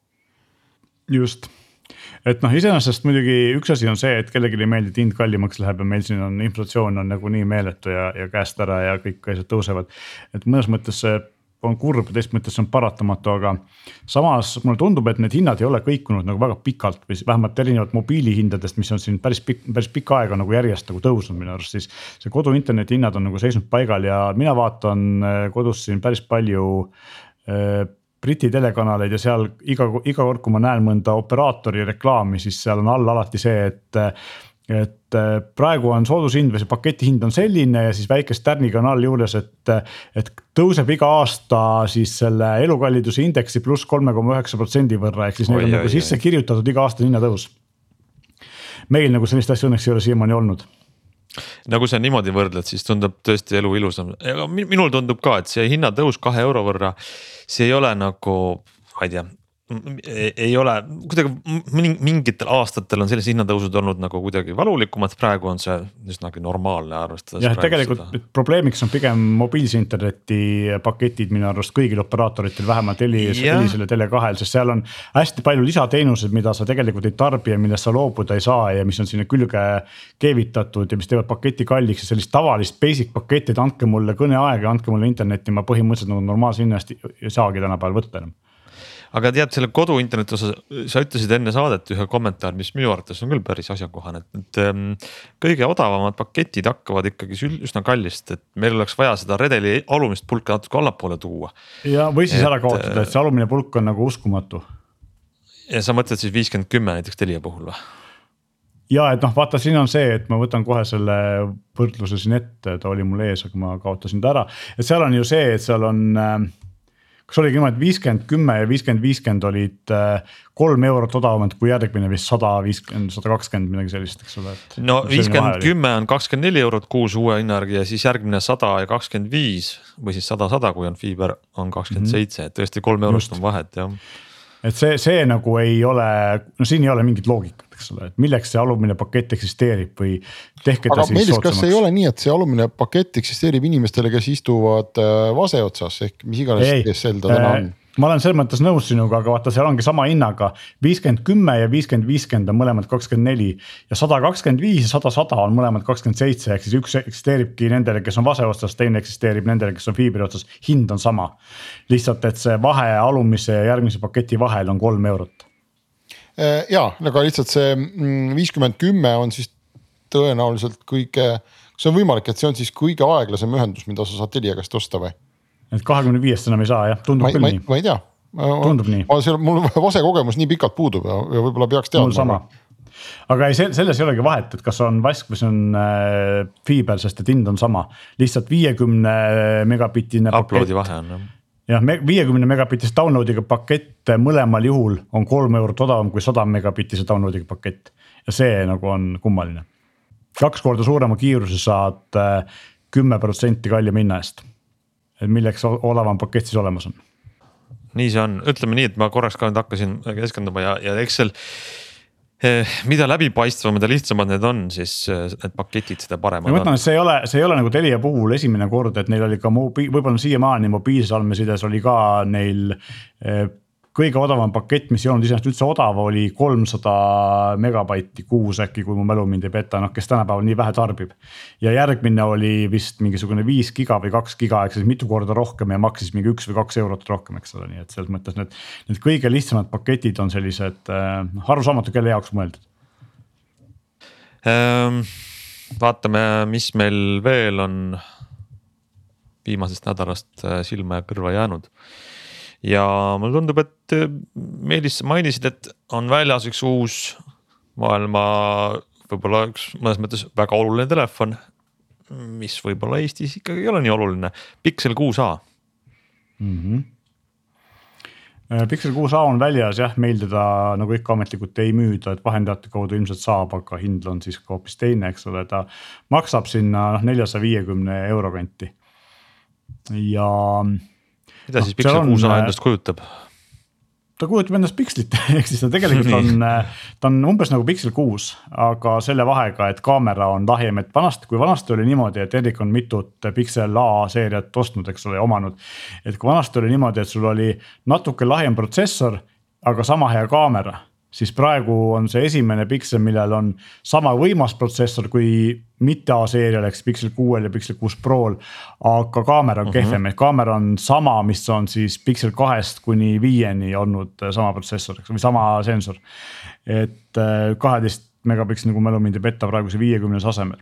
just et noh, iseenesest muidugi üks asi on see, et kellelegi ei meeldi, et hind kallimaks läheb ja meil siin on inflatsioon on nagunii meeletu ja, ja käest ära ja kõik asjad tõusevad. et mõnes mõttes see on kurb ja teist mõttes see on paratamatu, aga samas mulle tundub, et need hinnad ei ole kõikunud nagu väga pikalt või vähemalt erinevalt mobiilihindadest, mis on siin päris pikk, päris pikka aega nagu järjest nagu tõusnud minu arust, siis. see kodu interneti hinnad on nagu seisnud paigal ja mina vaatan eh, kodus siin päris palju äh, Briti telekanaleid ja seal iga, iga kord, kui ma näen mõnda operaatori reklaami, siis seal on all alati see, et et praegu on soodushind või see paketi hind on selline ja siis väikest tärniga on all juures, et. et tõuseb iga aasta siis selle elukalliduse indeksi pluss kolme koma üheksa protsendi võrra, ehk siis neil on nagu sisse kirjutatud iga-aastane hinnatõus meil nagu sellist asja õnneks ei ole siiamaani olnud no kui sa niimoodi võrdled, siis tundub tõesti elu ilusam, minul tundub ka, et see hinnatõus kahe euro võrra, see ei ole nagu, ma ei tea, ei ole kuidagi mingitel aastatel on sellised hinnatõusud olnud nagu kuidagi valulikumad, praegu on see üsnagi normaalne arvestades. jah, tegelikult seda. probleemiks on pigem mobiilse interneti paketid minu arust kõigil operaatoritel, vähemalt Helis, Helisel ja Tele2-l, sest seal on hästi palju lisateenuseid, mida sa tegelikult ei tarbi ja millest sa loobuda ei saa ja mis on sinna külge keevitatud ja mis teevad paketi kalliks ja sellist tavalist basic paketti, et andke mulle kõneaega, andke mulle internetti, ma põhimõtteliselt nagu normaalse hinna eest ei saagi tänapäeval võtta enam aga tead selle kodu interneti osas, sa ütlesid enne saadet ühe kommentaari, mis minu arvates on küll päris asjakohane, et, et ähm, kõige odavamad paketid hakkavad ikkagi üsna kallist, et meil oleks vaja seda redeli alumist pulka natuke allapoole tuua. ja, või siis et, ära kaotada, et see alumine pulk on nagu uskumatu. ja sa mõtled siis viiskümmend kümme näiteks Telia puhul või? ja et noh, vaata, siin on see, et ma võtan kohe selle võrdluse siin ette, ta oli mul ees, aga ma kaotasin ta ära, et seal on ju see, et seal on äh, kas oligi niimoodi, et viiskümmend, kümme ja viiskümmend, viiskümmend olid äh, kolm eurot odavamad kui järgmine vist sada viiskümmend, sada kakskümmend midagi sellist, eks ole. no viiskümmend, kümme on kakskümmend neli eurot kuus uue hinna järgi ja siis järgmine sada ja kakskümmend viis või siis sada, sada, kui on fiiber, on kakskümmend seitse, et tõesti kolm eurost on vahet jah et see, see nagu ei ole, no siin ei ole mingit loogikat, eks ole, et milleks see alumine pakett eksisteerib või tehke ta aga siis Meelis, kas ei ole nii, et see alumine pakett eksisteerib inimestele, kes istuvad äh, vase otsas ehk mis iganes, sel ta täna on? Ma olen selles mõttes nõus sinuga, aga vaata, seal ongi sama hinnaga viiskümmend kümme ja viiskümmend viiskümmend on mõlemad kakskümmend neli. ja sada kakskümmend viis ja sada sada on mõlemad kakskümmend seitse, ehk siis üks eksisteeribki nendele, kes on vase otsas, teine eksisteerib nendele, kes on fiibri otsas, hind on sama. lihtsalt, et see vahe alumise ja järgmise paketi vahel on kolm eurot. Äh, ja, aga lihtsalt see mm, viiskümmend kümme on siis tõenäoliselt kõige, kas on võimalik, et see on siis kõige aeglasem ühendus, mida sa saad Telia käest osta või? Et kahekümne viiest enam ei saa jah, tundub ma, küll ma, nii. ma ei tea. tundub nii. mul vase kogemus nii pikalt puudub ja, ja võib-olla peaks teadma. mul sama aga ei, selles ei olegi vahet, et kas on vask või see on äh, fiiber, sest et hind on sama, lihtsalt viiekümne megabitine. Upload'i vahe on jah jah, viiekümne megabitist download'iga pakett mõlemal juhul on kolm eurot odavam kui sada megabitise download'iga pakett ja see nagu on kummaline. kaks korda suurema kiiruse saad äh, kümme protsenti kallima hinna eest milleks odavam pakett siis olemas on? nii see on, ütleme nii, et ma korraks ka nüüd hakkasin keskenduma ja, ja eks seal eh, mida läbipaistvam ja lihtsamad need on, siis eh, need paketid, seda paremad ma mõtlen, et see ei ole, see ei ole nagu Telia puhul esimene kord, et neil oli ka mobiil, võib-olla siiamaani mobiilses andmesides oli ka neil eh, kõige odavam pakett, mis ei olnud iseenesest üldse odav, oli kolmsada megabaiti kuus äkki, kui mu mälu mind ei peta, noh, kes tänapäeval nii vähe tarbib. ja järgmine oli vist mingisugune viis giga või kaks giga ehk siis mitu korda rohkem ja maksis mingi üks või kaks eurot rohkem, eks ole, nii et selles mõttes need. Need kõige lihtsamad paketid on sellised äh, arusaamatu, kelle jaoks mõeldud ähm,. vaatame, mis meil veel on viimasest nädalast äh, silma ja kõrva jäänud ja mulle tundub, et äh, Meelis, sa mainisid, et on väljas üks uus maailma võib-olla üks mõnes mõttes väga oluline telefon. mis võib-olla Eestis ikkagi ei ole nii oluline, Pixel 6a mm. -hmm. Pixel 6a on väljas jah, meil teda nagu ikka ametlikult ei müüda, et vahendajate kaudu ilmselt saab, aga hind on siis ka hoopis teine, eks ole, ta maksab sinna noh neljasaja viiekümne euro kanti. ja mida siis Pixel kuus A endast kujutab? ta kujutab endast pikslit [LAUGHS] ehk siis ta tegelikult [LAUGHS] on, ta on umbes nagu Pixel kuus, aga selle vahega, et kaamera on lahjem, et vanasti, kui vanasti oli niimoodi, et Erik on mitut Pixel A seeriat ostnud, eks ole, omanud. et kui vanasti oli niimoodi, et sul oli natuke lahjem protsessor, aga sama hea kaamera siis praegu on see esimene Pixel, millel on sama võimas protsessor kui mitte A-seerial ehk siis Pixel kuuel ja Pixel kuus Prol. aga kaamera on uh -huh. kehvem, ehk kaamera on sama, mis on siis Pixel kahest kuni viieni olnud äh, sama protsessor, või sama sensor. et äh, kaheteist megapiksel, nagu mälu mind ei petta, praeguse viiekümnes asemel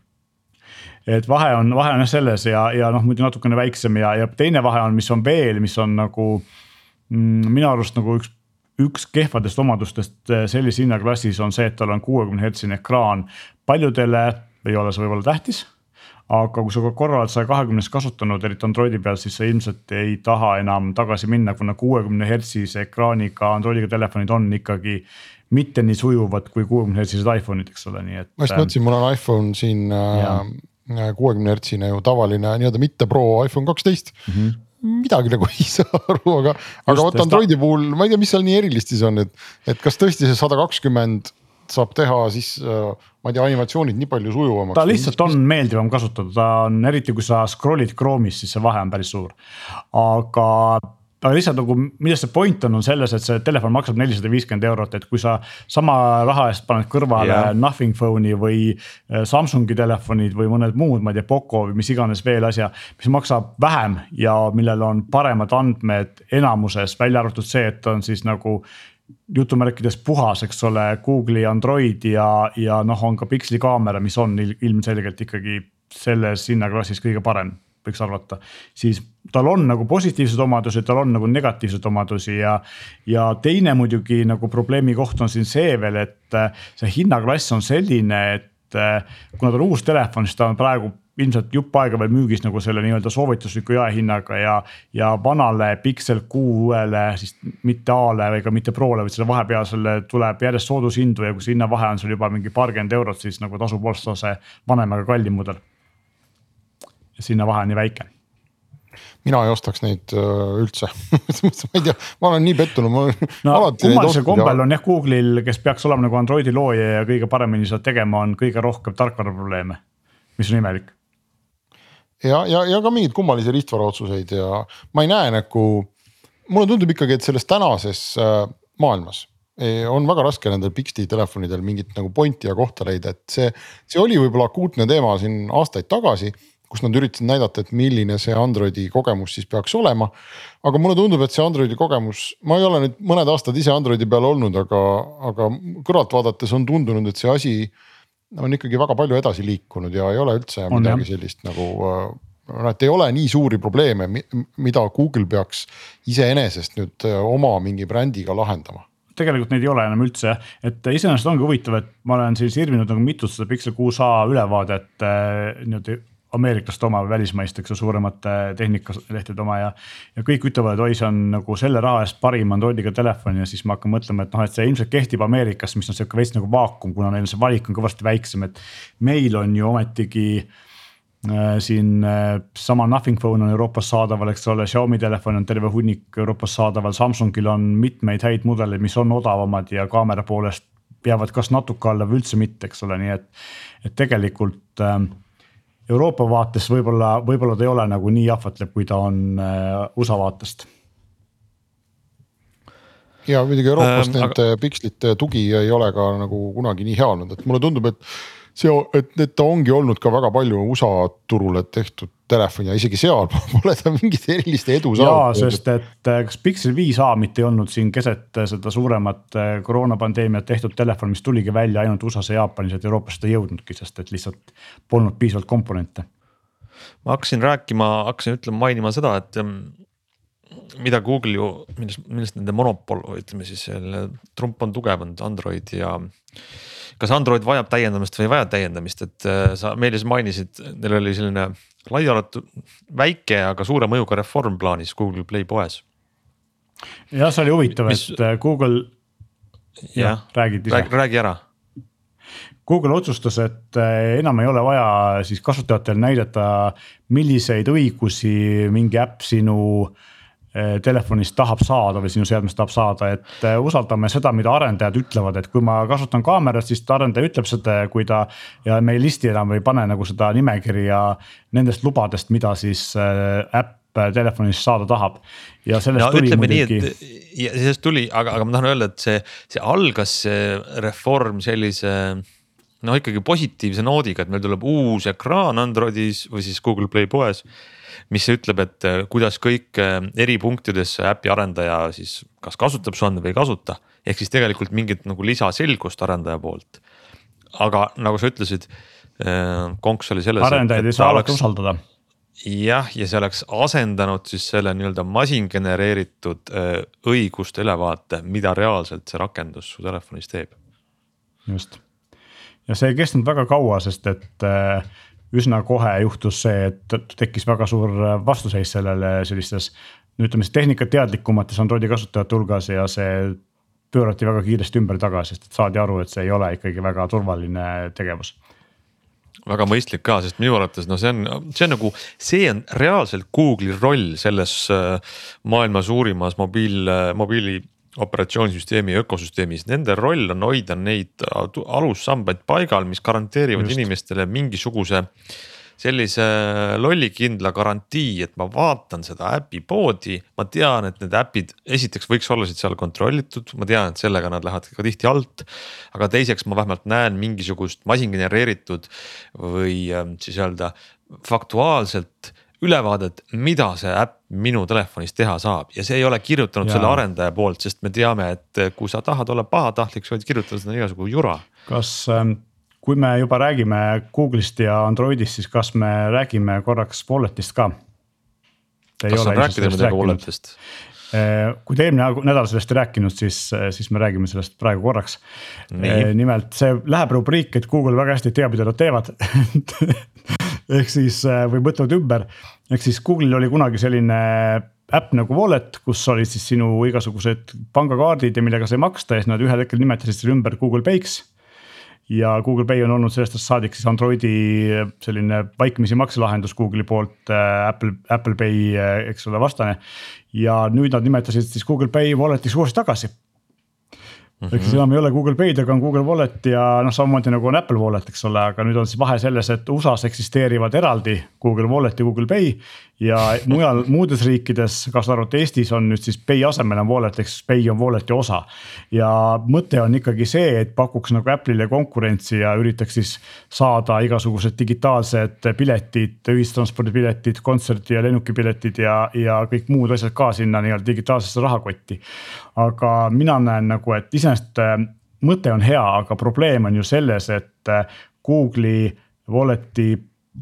et vahe on, vahe on jah selles ja, ja noh, muidu natukene väiksem ja, ja teine vahe on, mis on veel, mis on nagu mm, minu arust nagu üks üks kehvadest omadustest eh, sellises hinnaklassis on see, et tal on kuuekümne hertsine ekraan. paljudele ei ole see võib-olla tähtis, aga kui sa korra oled saja kahekümnest kasutanud, eriti Androidi peal, siis sa ilmselt ei taha enam tagasi minna, kuna kuuekümne hertsise ekraaniga Androidiga telefonid on ikkagi mitte nii sujuvad kui kuuekümne hertsised iPhone'id, eks ole, nii et. ma just mõtlesin, mul on iPhone siin äh, kuuekümne hertsine ju tavaline nii-öelda mitte pro iPhone kaksteist mm. -hmm midagi nagu [LAUGHS] ei saa aru, aga, aga vot Androidi puhul ma ei tea, mis seal nii erilist siis on, et, et kas tõesti see sada kakskümmend saab teha siis äh, ma ei tea, animatsioonid nii palju sujuvamaks. ta lihtsalt on meeldivam kasutada, ta on eriti, kui sa scroll'id Chrome'is, siis see vahe on päris suur. aga aga lihtsalt nagu, milles see point on, on selles, et see telefon maksab nelisada viiskümmend eurot, et kui sa sama raha eest paned kõrvale yeah. Nothing phone'i või äh, Samsungi telefonid või mõned muud, ma ei tea, Poco või mis iganes veel asja. mis maksab vähem ja millel on paremad andmed enamuses, välja arvatud see, et on siis nagu jutumärkides puhas, eks ole, Google'i Android ja, ja noh, on ka Pixli kaamera, mis on ilmselgelt ikkagi selles hinnaklassis kõige parem võiks arvata, siis tal on nagu positiivsed omadused, tal on nagu negatiivseid omadusi ja. ja teine muidugi nagu probleemi koht on siin see veel, et äh, see hinnaklass on selline, et äh, kuna ta on uus telefon, siis ta on praegu ilmselt jupp aega veel müügis nagu selle nii-öelda soovitusliku jaehinnaga ja. ja vanale Pixel kuuele siis mitte A-le ega mitte Prole, vaid selle vahepealsele tuleb järjest soodushindu ja kui see hinnavahe on sul juba mingi paarkümmend eurot, siis nagu tasub osta see vanem, aga kallim mudel sinna vahe on nii väike mina ei ostaks neid äh, üldse [LAUGHS] ma ei tea, ma olen nii pettunud, ma no, alati. kummalisel kombel on jah Google'il, kes peaks olema nagu Androidi looja ja kõige paremini seda tegema, on kõige rohkem tarkvaraprobleeme, mis on imelik. ja, ja, ja ka mingeid kummalisi riistvara otsuseid ja ma ei näe nagu, mulle tundub ikkagi, et selles tänases äh, maailmas eh, on väga raske nendel Pixti telefonidel mingit nagu pointi ja kohta leida, et see, see oli võib-olla akuutne teema siin aastaid tagasi kus nad üritasid näidata, et milline see Androidi kogemus siis peaks olema. aga mulle tundub, et see Androidi kogemus, ma ei ole nüüd mõned aastad ise Androidi peal olnud, aga, aga kõrvalt vaadates on tundunud, et see asi on ikkagi väga palju edasi liikunud ja ei ole üldse on, midagi jah. sellist nagu noh, et ei ole nii suuri probleeme, mida Google peaks iseenesest nüüd äh, oma mingi brändiga lahendama tegelikult neid ei ole enam üldse, et iseenesest ongi huvitav, et ma olen siis sirvinud nagu mitut seda Pixel 6a ülevaadet äh, niimoodi ameeriklaste oma või välismaiste, eks ju, suuremate tehnikalehtede oma ja. ja kõik ütlevad, et oi, see on nagu selle raha eest parim Androidiga telefon ja siis ma hakkan mõtlema, et noh, et see ilmselt kehtib Ameerikas, mis on sihuke veits nagu vaakum, kuna neil see valik on kõvasti väiksem, et. meil on ju ometigi äh, siin äh, sama Nothing phone on Euroopas saadaval, eks ole, Xiaomi telefon on terve hunnik Euroopas saadaval, Samsungil on mitmeid häid mudeleid, mis on odavamad ja kaamera poolest jäävad kas natuke alla või üldse mitte, eks ole, nii et, et tegelikult äh, Euroopa vaates võib-olla, võib-olla ta ei ole nagu nii jahvatlev, kui ta on äh, USA vaatest. ja muidugi Euroopas ähm, need aga... pikslite tugi ei ole ka nagu kunagi nii hea olnud, et mulle tundub, et see, et, et ta ongi olnud ka väga palju USA turule tehtud telefon ja isegi seal [LAUGHS] pole ta mingit erilist edu saanud. jaa, sest et äh, kas Pixel 5a mitte ei olnud siin keset äh, seda suuremat äh, koroonapandeemiat tehtud telefon, mis tuligi välja ainult USA-s ja Jaapanis, et Euroopasse ta ei jõudnudki, sest et lihtsalt polnud piisavalt komponente. ma hakkasin rääkima, hakkasin ütlema, mainima seda, et ähm, mida Google ju, millest, millest nende monopol, ütleme siis selle trump on tugevanud Android ja kas Android vajab täiendamist või ei vaja täiendamist, et sa Meelis mainisid, neil oli selline laialatud, väike, aga suure mõjuga reform plaanis Google Play poes. jah, see oli huvitav et äh, Google. jah, räägid ise. räägi, räägi ära. Google otsustas, et äh, enam ei ole vaja siis kasutajatel näidata, milliseid õigusi mingi äpp sinu äh, telefonist tahab saada või sinu seadmest tahab saada, et eh, usaldame seda, mida arendajad ütlevad, et kui ma kasutan kaamerat, siis arendaja ütleb seda, kui ta. ja me ei listi enam ei pane nagu seda nimekirja nendest lubadest, mida siis eh, äpp telefonis saada tahab. ja sellest no, tuli muidugi. ja sellest tuli, aga, aga ma tahan öelda, et see, see algas see reform sellise no ikkagi positiivse noodiga, et meil tuleb uus ekraan Androidis või siis Google Play poes mis ütleb, et äh, kuidas kõik äh, eri punktides äpi arendaja siis kas kasutab su andmeid või ei kasuta. ehk siis tegelikult mingit nagu lisaselgust arendaja poolt. aga nagu sa ütlesid, äh, konks oli selles. arendajaid ei saa alati usaldada jah, ja see oleks asendanud siis selle nii-öelda masin genereeritud õiguste ülevaate, mida reaalselt see rakendus su telefonis teeb. just ja see ei kestnud väga kaua, sest et üsna kohe juhtus see, et tekkis väga suur vastuseis sellele sellistes. no ütleme siis tehnikateadlikumates Androidi kasutajate hulgas ja see pöörati väga kiiresti ümber tagasi, sest et saadi aru, et see ei ole ikkagi väga turvaline tegevus väga mõistlik ka, sest minu arvates no see on, see on nagu, see on reaalselt Google'i roll selles äh, maailma suurimas mobiil, mobiili operatsioonisüsteemi ökosüsteemis, nende roll on hoida neid alussambaid paigal, mis garanteerivad Just. inimestele mingisuguse sellise lollikindla garantii, et ma vaatan seda äpi poodi, ma tean, et need äpid esiteks võiks olla seal kontrollitud, ma tean, et sellega nad lähevad ka tihti alt. aga teiseks ma vähemalt näen mingisugust masin genereeritud või ähm, siis öelda faktuaalselt ülevaadet, mida see äpp minu telefonis teha saab ja see ei ole kirjutanud ja. selle arendaja poolt, sest me teame, et kui sa tahad olla pahatahtlik, sa võid kirjutada sinna igasugu jura. kas ähm, kui me juba räägime Google'ist ja Androidist, siis kas me räägime korraks Wallet'ist ka? kas on rääkida midagi Wallet'ist? Äh, kui te eelmine nädal sellest ei rääkinud, siis, siis me räägime sellest praegu korraks. Äh, nimelt see läheb rubriik, et Google väga hästi teab, mida nad teevad [LAUGHS] ehk siis äh, või mõtlevad ümber, ehk siis Google'il oli kunagi selline äpp nagu Wallet, kus olid siis sinu igasugused pangakaardid ja millega sai maksta ja siis nad ühel hetkel nimetasid selle ümber Google Pay'ks ja Google Pay on olnud sellest ajast saadik siis Androidi selline vaikimisi makselahendus Google'i poolt äh, Apple, Apple Pay, äh, eks ole, vastane. ja nüüd nad nimetasid siis Google Pay wallet'iks uuesti tagasi Mm -hmm. ehk siis enam ei ole Google Pay'd, aga on Google Wallet ja noh, samamoodi nagu on Apple Wallet, eks ole, aga nüüd on siis vahe selles, et USA-s eksisteerivad eraldi Google Wallet ja Google Pay. ja mujal [LAUGHS] muudes riikides, kaasa arvatud Eestis on nüüd siis Pay asemel on Wallet, ehk siis Pay on Wallet'i osa. ja mõte on ikkagi see, et pakuks nagu Apple'ile konkurentsi ja üritaks siis saada igasugused digitaalsed piletid, ühistranspordipiletid, kontserdi ja lennukipiletid ja, ja kõik muud asjad ka sinna nii-öelda digitaalsesse rahakotti. Aga mina näen nagu, et ise iseenesest äh, mõte on hea, aga probleem on ju selles, et äh, Google'i wallet'i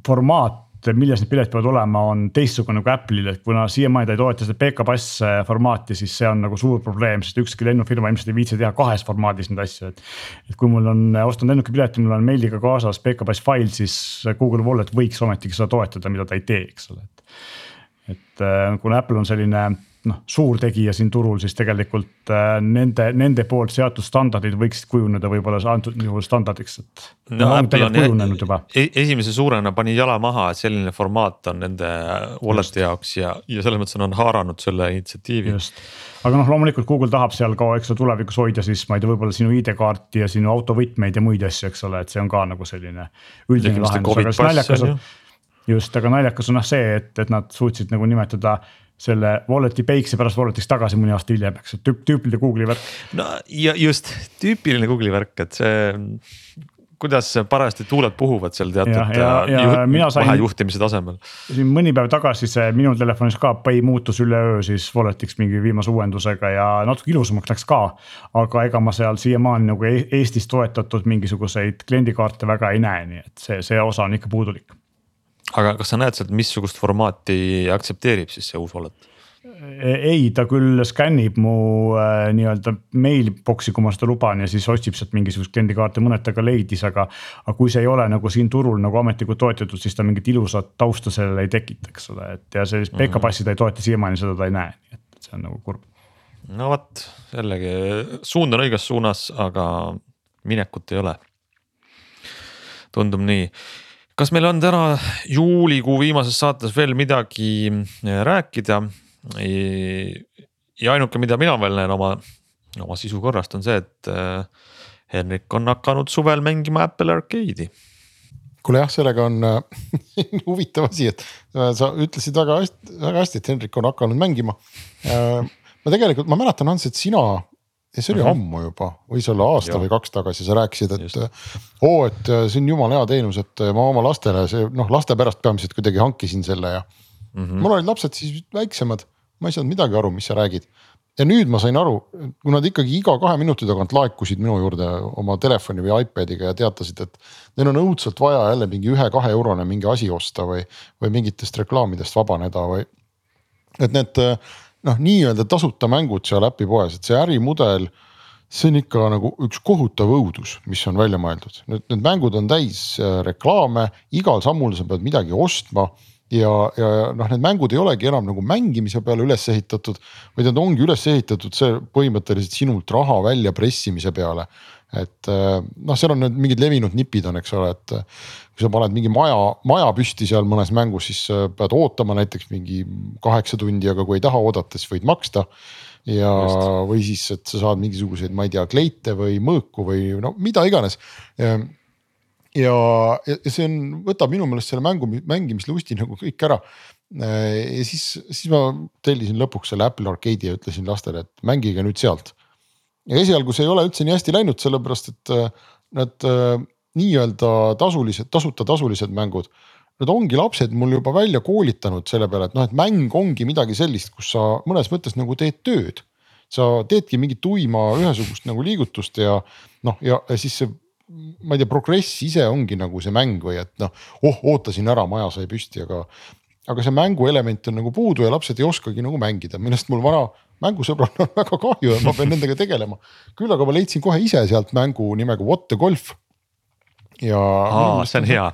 formaat milles need piletid peavad olema, on teistsugune kui Apple'il, et kuna siiamaani ta ei toeta seda PK Pass äh, formaati, siis see on nagu suur probleem, sest ükski lennufirma ilmselt ei viitsi teha kahes formaadis neid asju, et. et kui mul on, ostan lennukipileti, mul on meiliga kaasas PK Pass fail, siis Google Wallet võiks ometigi seda toetada, mida ta ei tee, eks ole, et. et kuna Apple on selline noh, suurtegija siin turul, siis tegelikult äh, nende, nende poolt seatud standardid võiksid kujuneda võib-olla antud juhul standardiks, et. no on kujunenud juba e. esimese suurena pani jala maha, et selline formaat on nende wallet'i jaoks ja, ja selles mõttes on haaranud selle initsiatiivi. aga noh, loomulikult Google tahab seal ka, eks ole, tulevikus hoida siis ma ei tea, võib-olla sinu ID-kaarti ja sinu autovõtmeid ja muid asju, eks ole, et see on ka nagu selline üldine lahendus, aga siis naljakas on just, aga naljakas on noh see, et, et nad suutsid nagu nimetada selle wallet'i pay'ks ja pärast wallet'iks tagasi mõni aasta hiljem, eks, tüüp, tüüpiline Google'i värk. no ja just tüüpiline Google'i värk, et see kuidas parajasti tuuled puhuvad seal teatud ja, ja, ja juht, vahejuhtimise tasemel. siin mõni päev tagasi see minu telefonis ka pay muutus üleöö siis wallet'iks mingi viimase uuendusega ja natuke ilusamaks läks ka. aga ega ma seal siiamaani nagu e-, Eestis toetatud mingisuguseid kliendikaarte väga ei näe, nii et see, see osa on ikka puudulik aga kas sa näed sealt, missugust formaati aktsepteerib siis see uus wallet? ei, ta küll skännib mu äh, nii-öelda mailbox'i, kui ma seda luban ja siis otsib sealt mingisugust kliendikaarti, mõned ta ka leidis, aga. aga kui see ei ole nagu siin turul nagu ametlikult toetatud, siis ta mingit ilusat tausta sellele ei tekita, eks ole, et ja sellist PK passi ta ei toeta, siiamaani seda ta ei näe, nii et see on nagu kurb. no vot, jällegi suund on õiges suunas, aga minekut ei ole. tundub nii kas meil on täna juulikuu viimases saates veel midagi äh, rääkida? ja ainuke, mida mina veel näen oma, oma sisu korrast on see, et äh, Henrik on hakanud suvel mängima Apple Arcade'i kuule jah, sellega on äh, [LAUGHS] huvitav asi, et äh, sa ütlesid väga hästi, väga hästi, et Henrik on hakanud mängima äh,. ma tegelikult, ma mäletan, Hans, et sina ja see oli mm -hmm. ammu juba, võis olla aasta ja. või kaks tagasi, sa rääkisid, et oo, et äh, see on jumala hea teenus, et äh, ma oma lastele see noh, laste pärast peamiselt kuidagi hankisin selle ja mm. -hmm. mul olid lapsed siis väiksemad, ma ei saanud midagi aru, mis sa räägid. ja nüüd ma sain aru, kui nad ikkagi iga kahe minuti tagant laekusid minu juurde oma telefoni või iPad'iga ja teatasid, et. Neil on õudselt vaja jälle mingi ühe-kahe eurone mingi asi osta või, või mingitest reklaamidest vabaneda või. et need äh, noh, nii-öelda tasuta mängud seal äpipoes, et see ärimudel. see on ikka nagu üks kohutav õudus, mis on välja mõeldud, need, need mängud on täis äh, reklaame, igal sammul sa pead midagi ostma ja, ja noh, need mängud ei olegi enam nagu mängimise peale üles ehitatud, vaid nad ongi üles ehitatud see põhimõtteliselt sinult raha välja pressimise peale. Et äh, noh, seal on need mingid levinud nipid on, eks ole, et kui sa paned mingi maja, maja püsti seal mõnes mängus, siis pead ootama näiteks mingi kaheksa tundi, aga kui ei taha oodata, siis võid maksta ja, või siis, et sa saad mingisuguseid, ma ei tea, kleite või mõõku või no mida iganes ja, ja see on, võtab minu meelest selle mängu, mängimislusti nagu kõik ära. ja siis, siis ma tellisin lõpuks selle Apple Arcade'i ja ütlesin lastele, et mängige nüüd sealt. Ja esialgu see ei ole üldse nii hästi läinud, sellepärast et äh, need äh, nii-öelda tasulised, tasuta tasulised mängud. Need ongi lapsed mul juba välja koolitanud selle peale, et noh, et mäng ongi midagi sellist, kus sa mõnes mõttes nagu teed tööd. sa teedki mingit tuima ühesugust nagu liigutust ja noh, ja, siis see ma ei tea, progress ise ongi nagu see mäng või et noh, oh ootasin ära, maja sai püsti, aga. aga see mänguelement on nagu puudu ja lapsed ei oskagi nagu mängida, millest mul vana mängusõbral on väga kahju ja ma pean nendega tegelema. küll aga ma leidsin kohe ise sealt mängu nimega What the golf. ja. aa, see on hea.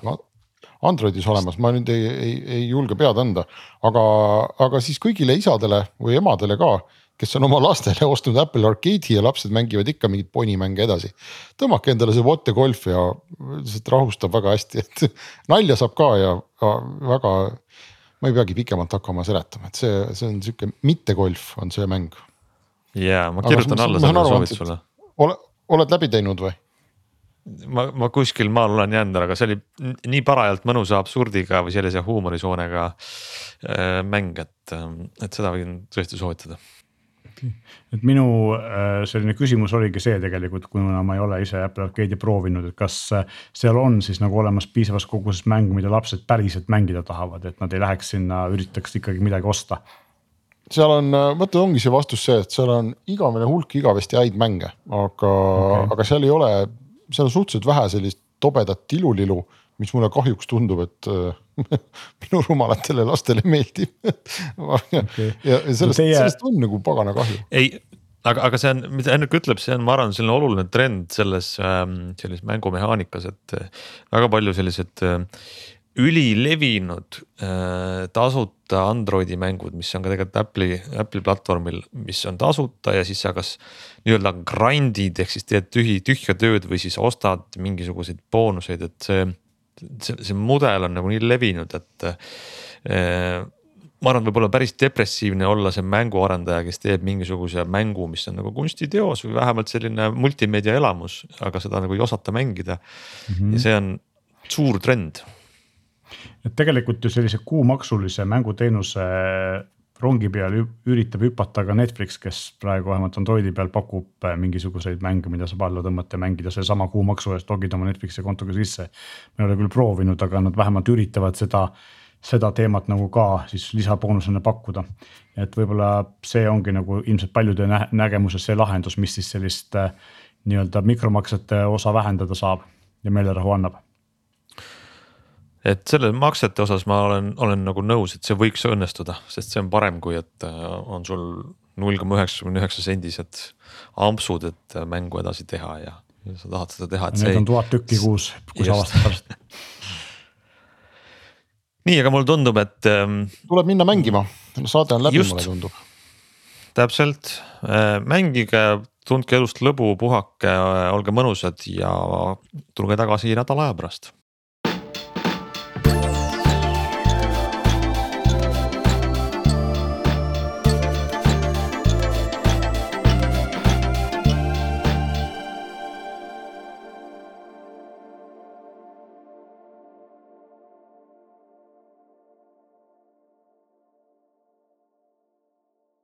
Androidis olemas, ma nüüd ei, ei, ei julge pead anda, aga, aga siis kõigile isadele või emadele ka kes on oma lastele ostnud Apple Arcade'i ja lapsed mängivad ikka mingeid ponimänge edasi. tõmmake endale see Water Golf ja lihtsalt rahustab väga hästi, et [LAUGHS] nalja saab ka ja väga. Ma ei peagi pikemalt hakkama seletama, et see, see on sihuke mitte golf on see mäng. ja ma kirjutan Aga, alla selle soovitusele. ole, oled läbi teinud või? ma, ma kuskil maal olen jäänud, aga see oli nii parajalt mõnusa absurdiga või sellise huumorisoonega äh, mäng, et, et seda võin tõesti soovitada et minu äh, selline küsimus oligi see tegelikult, kuna ma ei ole ise Apple Arcade'i proovinud, et kas äh, seal on siis nagu olemas piisavas koguses mängu, mida lapsed päriselt mängida tahavad, et nad ei läheks sinna, üritaks ikkagi midagi osta seal on, äh, ongi see vastus see, et seal on igavene hulk igavesti häid mänge, aga okay., aga seal ei ole, seal on suhteliselt vähe sellist tobedat tilulilu, mis mulle kahjuks tundub, et [LAUGHS] minu rumalatele lastele meeldib okay. [LAUGHS] ja sellest Teie..., sellest on nagu pagana kahju. ei, aga, aga see on, mida Henrik ütleb, see on, ma arvan, selline oluline trend selles ähm,, selles mängumehaanikas, et äh, väga palju sellised äh, ülilevinud äh, tasuta Androidi mängud, mis on ka tegelikult Apple'i, Apple'i platvormil, mis on tasuta ja siis sa kas nii-öelda grind'id ehk siis teed tühi, tühja tööd või siis ostad mingisuguseid boonuseid, et see see, see mudel on nagu nii levinud, et äh, ma arvan, võib olla päris depressiivne olla see mänguarendaja, kes teeb mingisuguse mängu, mis on nagu kunstiteos või vähemalt selline multimeedia elamus, aga seda nagu ei osata mängida mm. -hmm. ja see on suur trend. et tegelikult ju sellise kuumaksulise mänguteenuse rongi peal üritab hüpata ka Netflix, kes praegu vähemalt Androidi peal pakub äh, mingisuguseid mänge, mida saab alla tõmmata ja mängida seesama kuumaksu eest logida oma Netflixi kontoga sisse. ma ei ole küll proovinud, aga nad vähemalt üritavad seda, seda teemat nagu ka siis lisaboonusena pakkuda. et võib-olla see ongi nagu ilmselt paljude nä nägemuses see lahendus, mis siis sellist äh, nii-öelda mikromaksete osa vähendada saab ja meelerahu annab et selle maksete osas ma olen, olen nagu nõus, et see võiks õnnestuda, sest see on parem, kui et äh, on sul null koma üheksakümne üheksa sendised ampsud, et äh, mängu edasi teha ja, ja sa tahad seda teha. Need on tuhat tükki kuus, kuus aastat pärast [LAUGHS] nii, aga mulle tundub, et ähm,. tuleb minna mängima, saade on läbi, mulle tundub. täpselt, äh, mängige, tundke elust lõbu, puhake, olge mõnusad ja tulge tagasi nädala aja pärast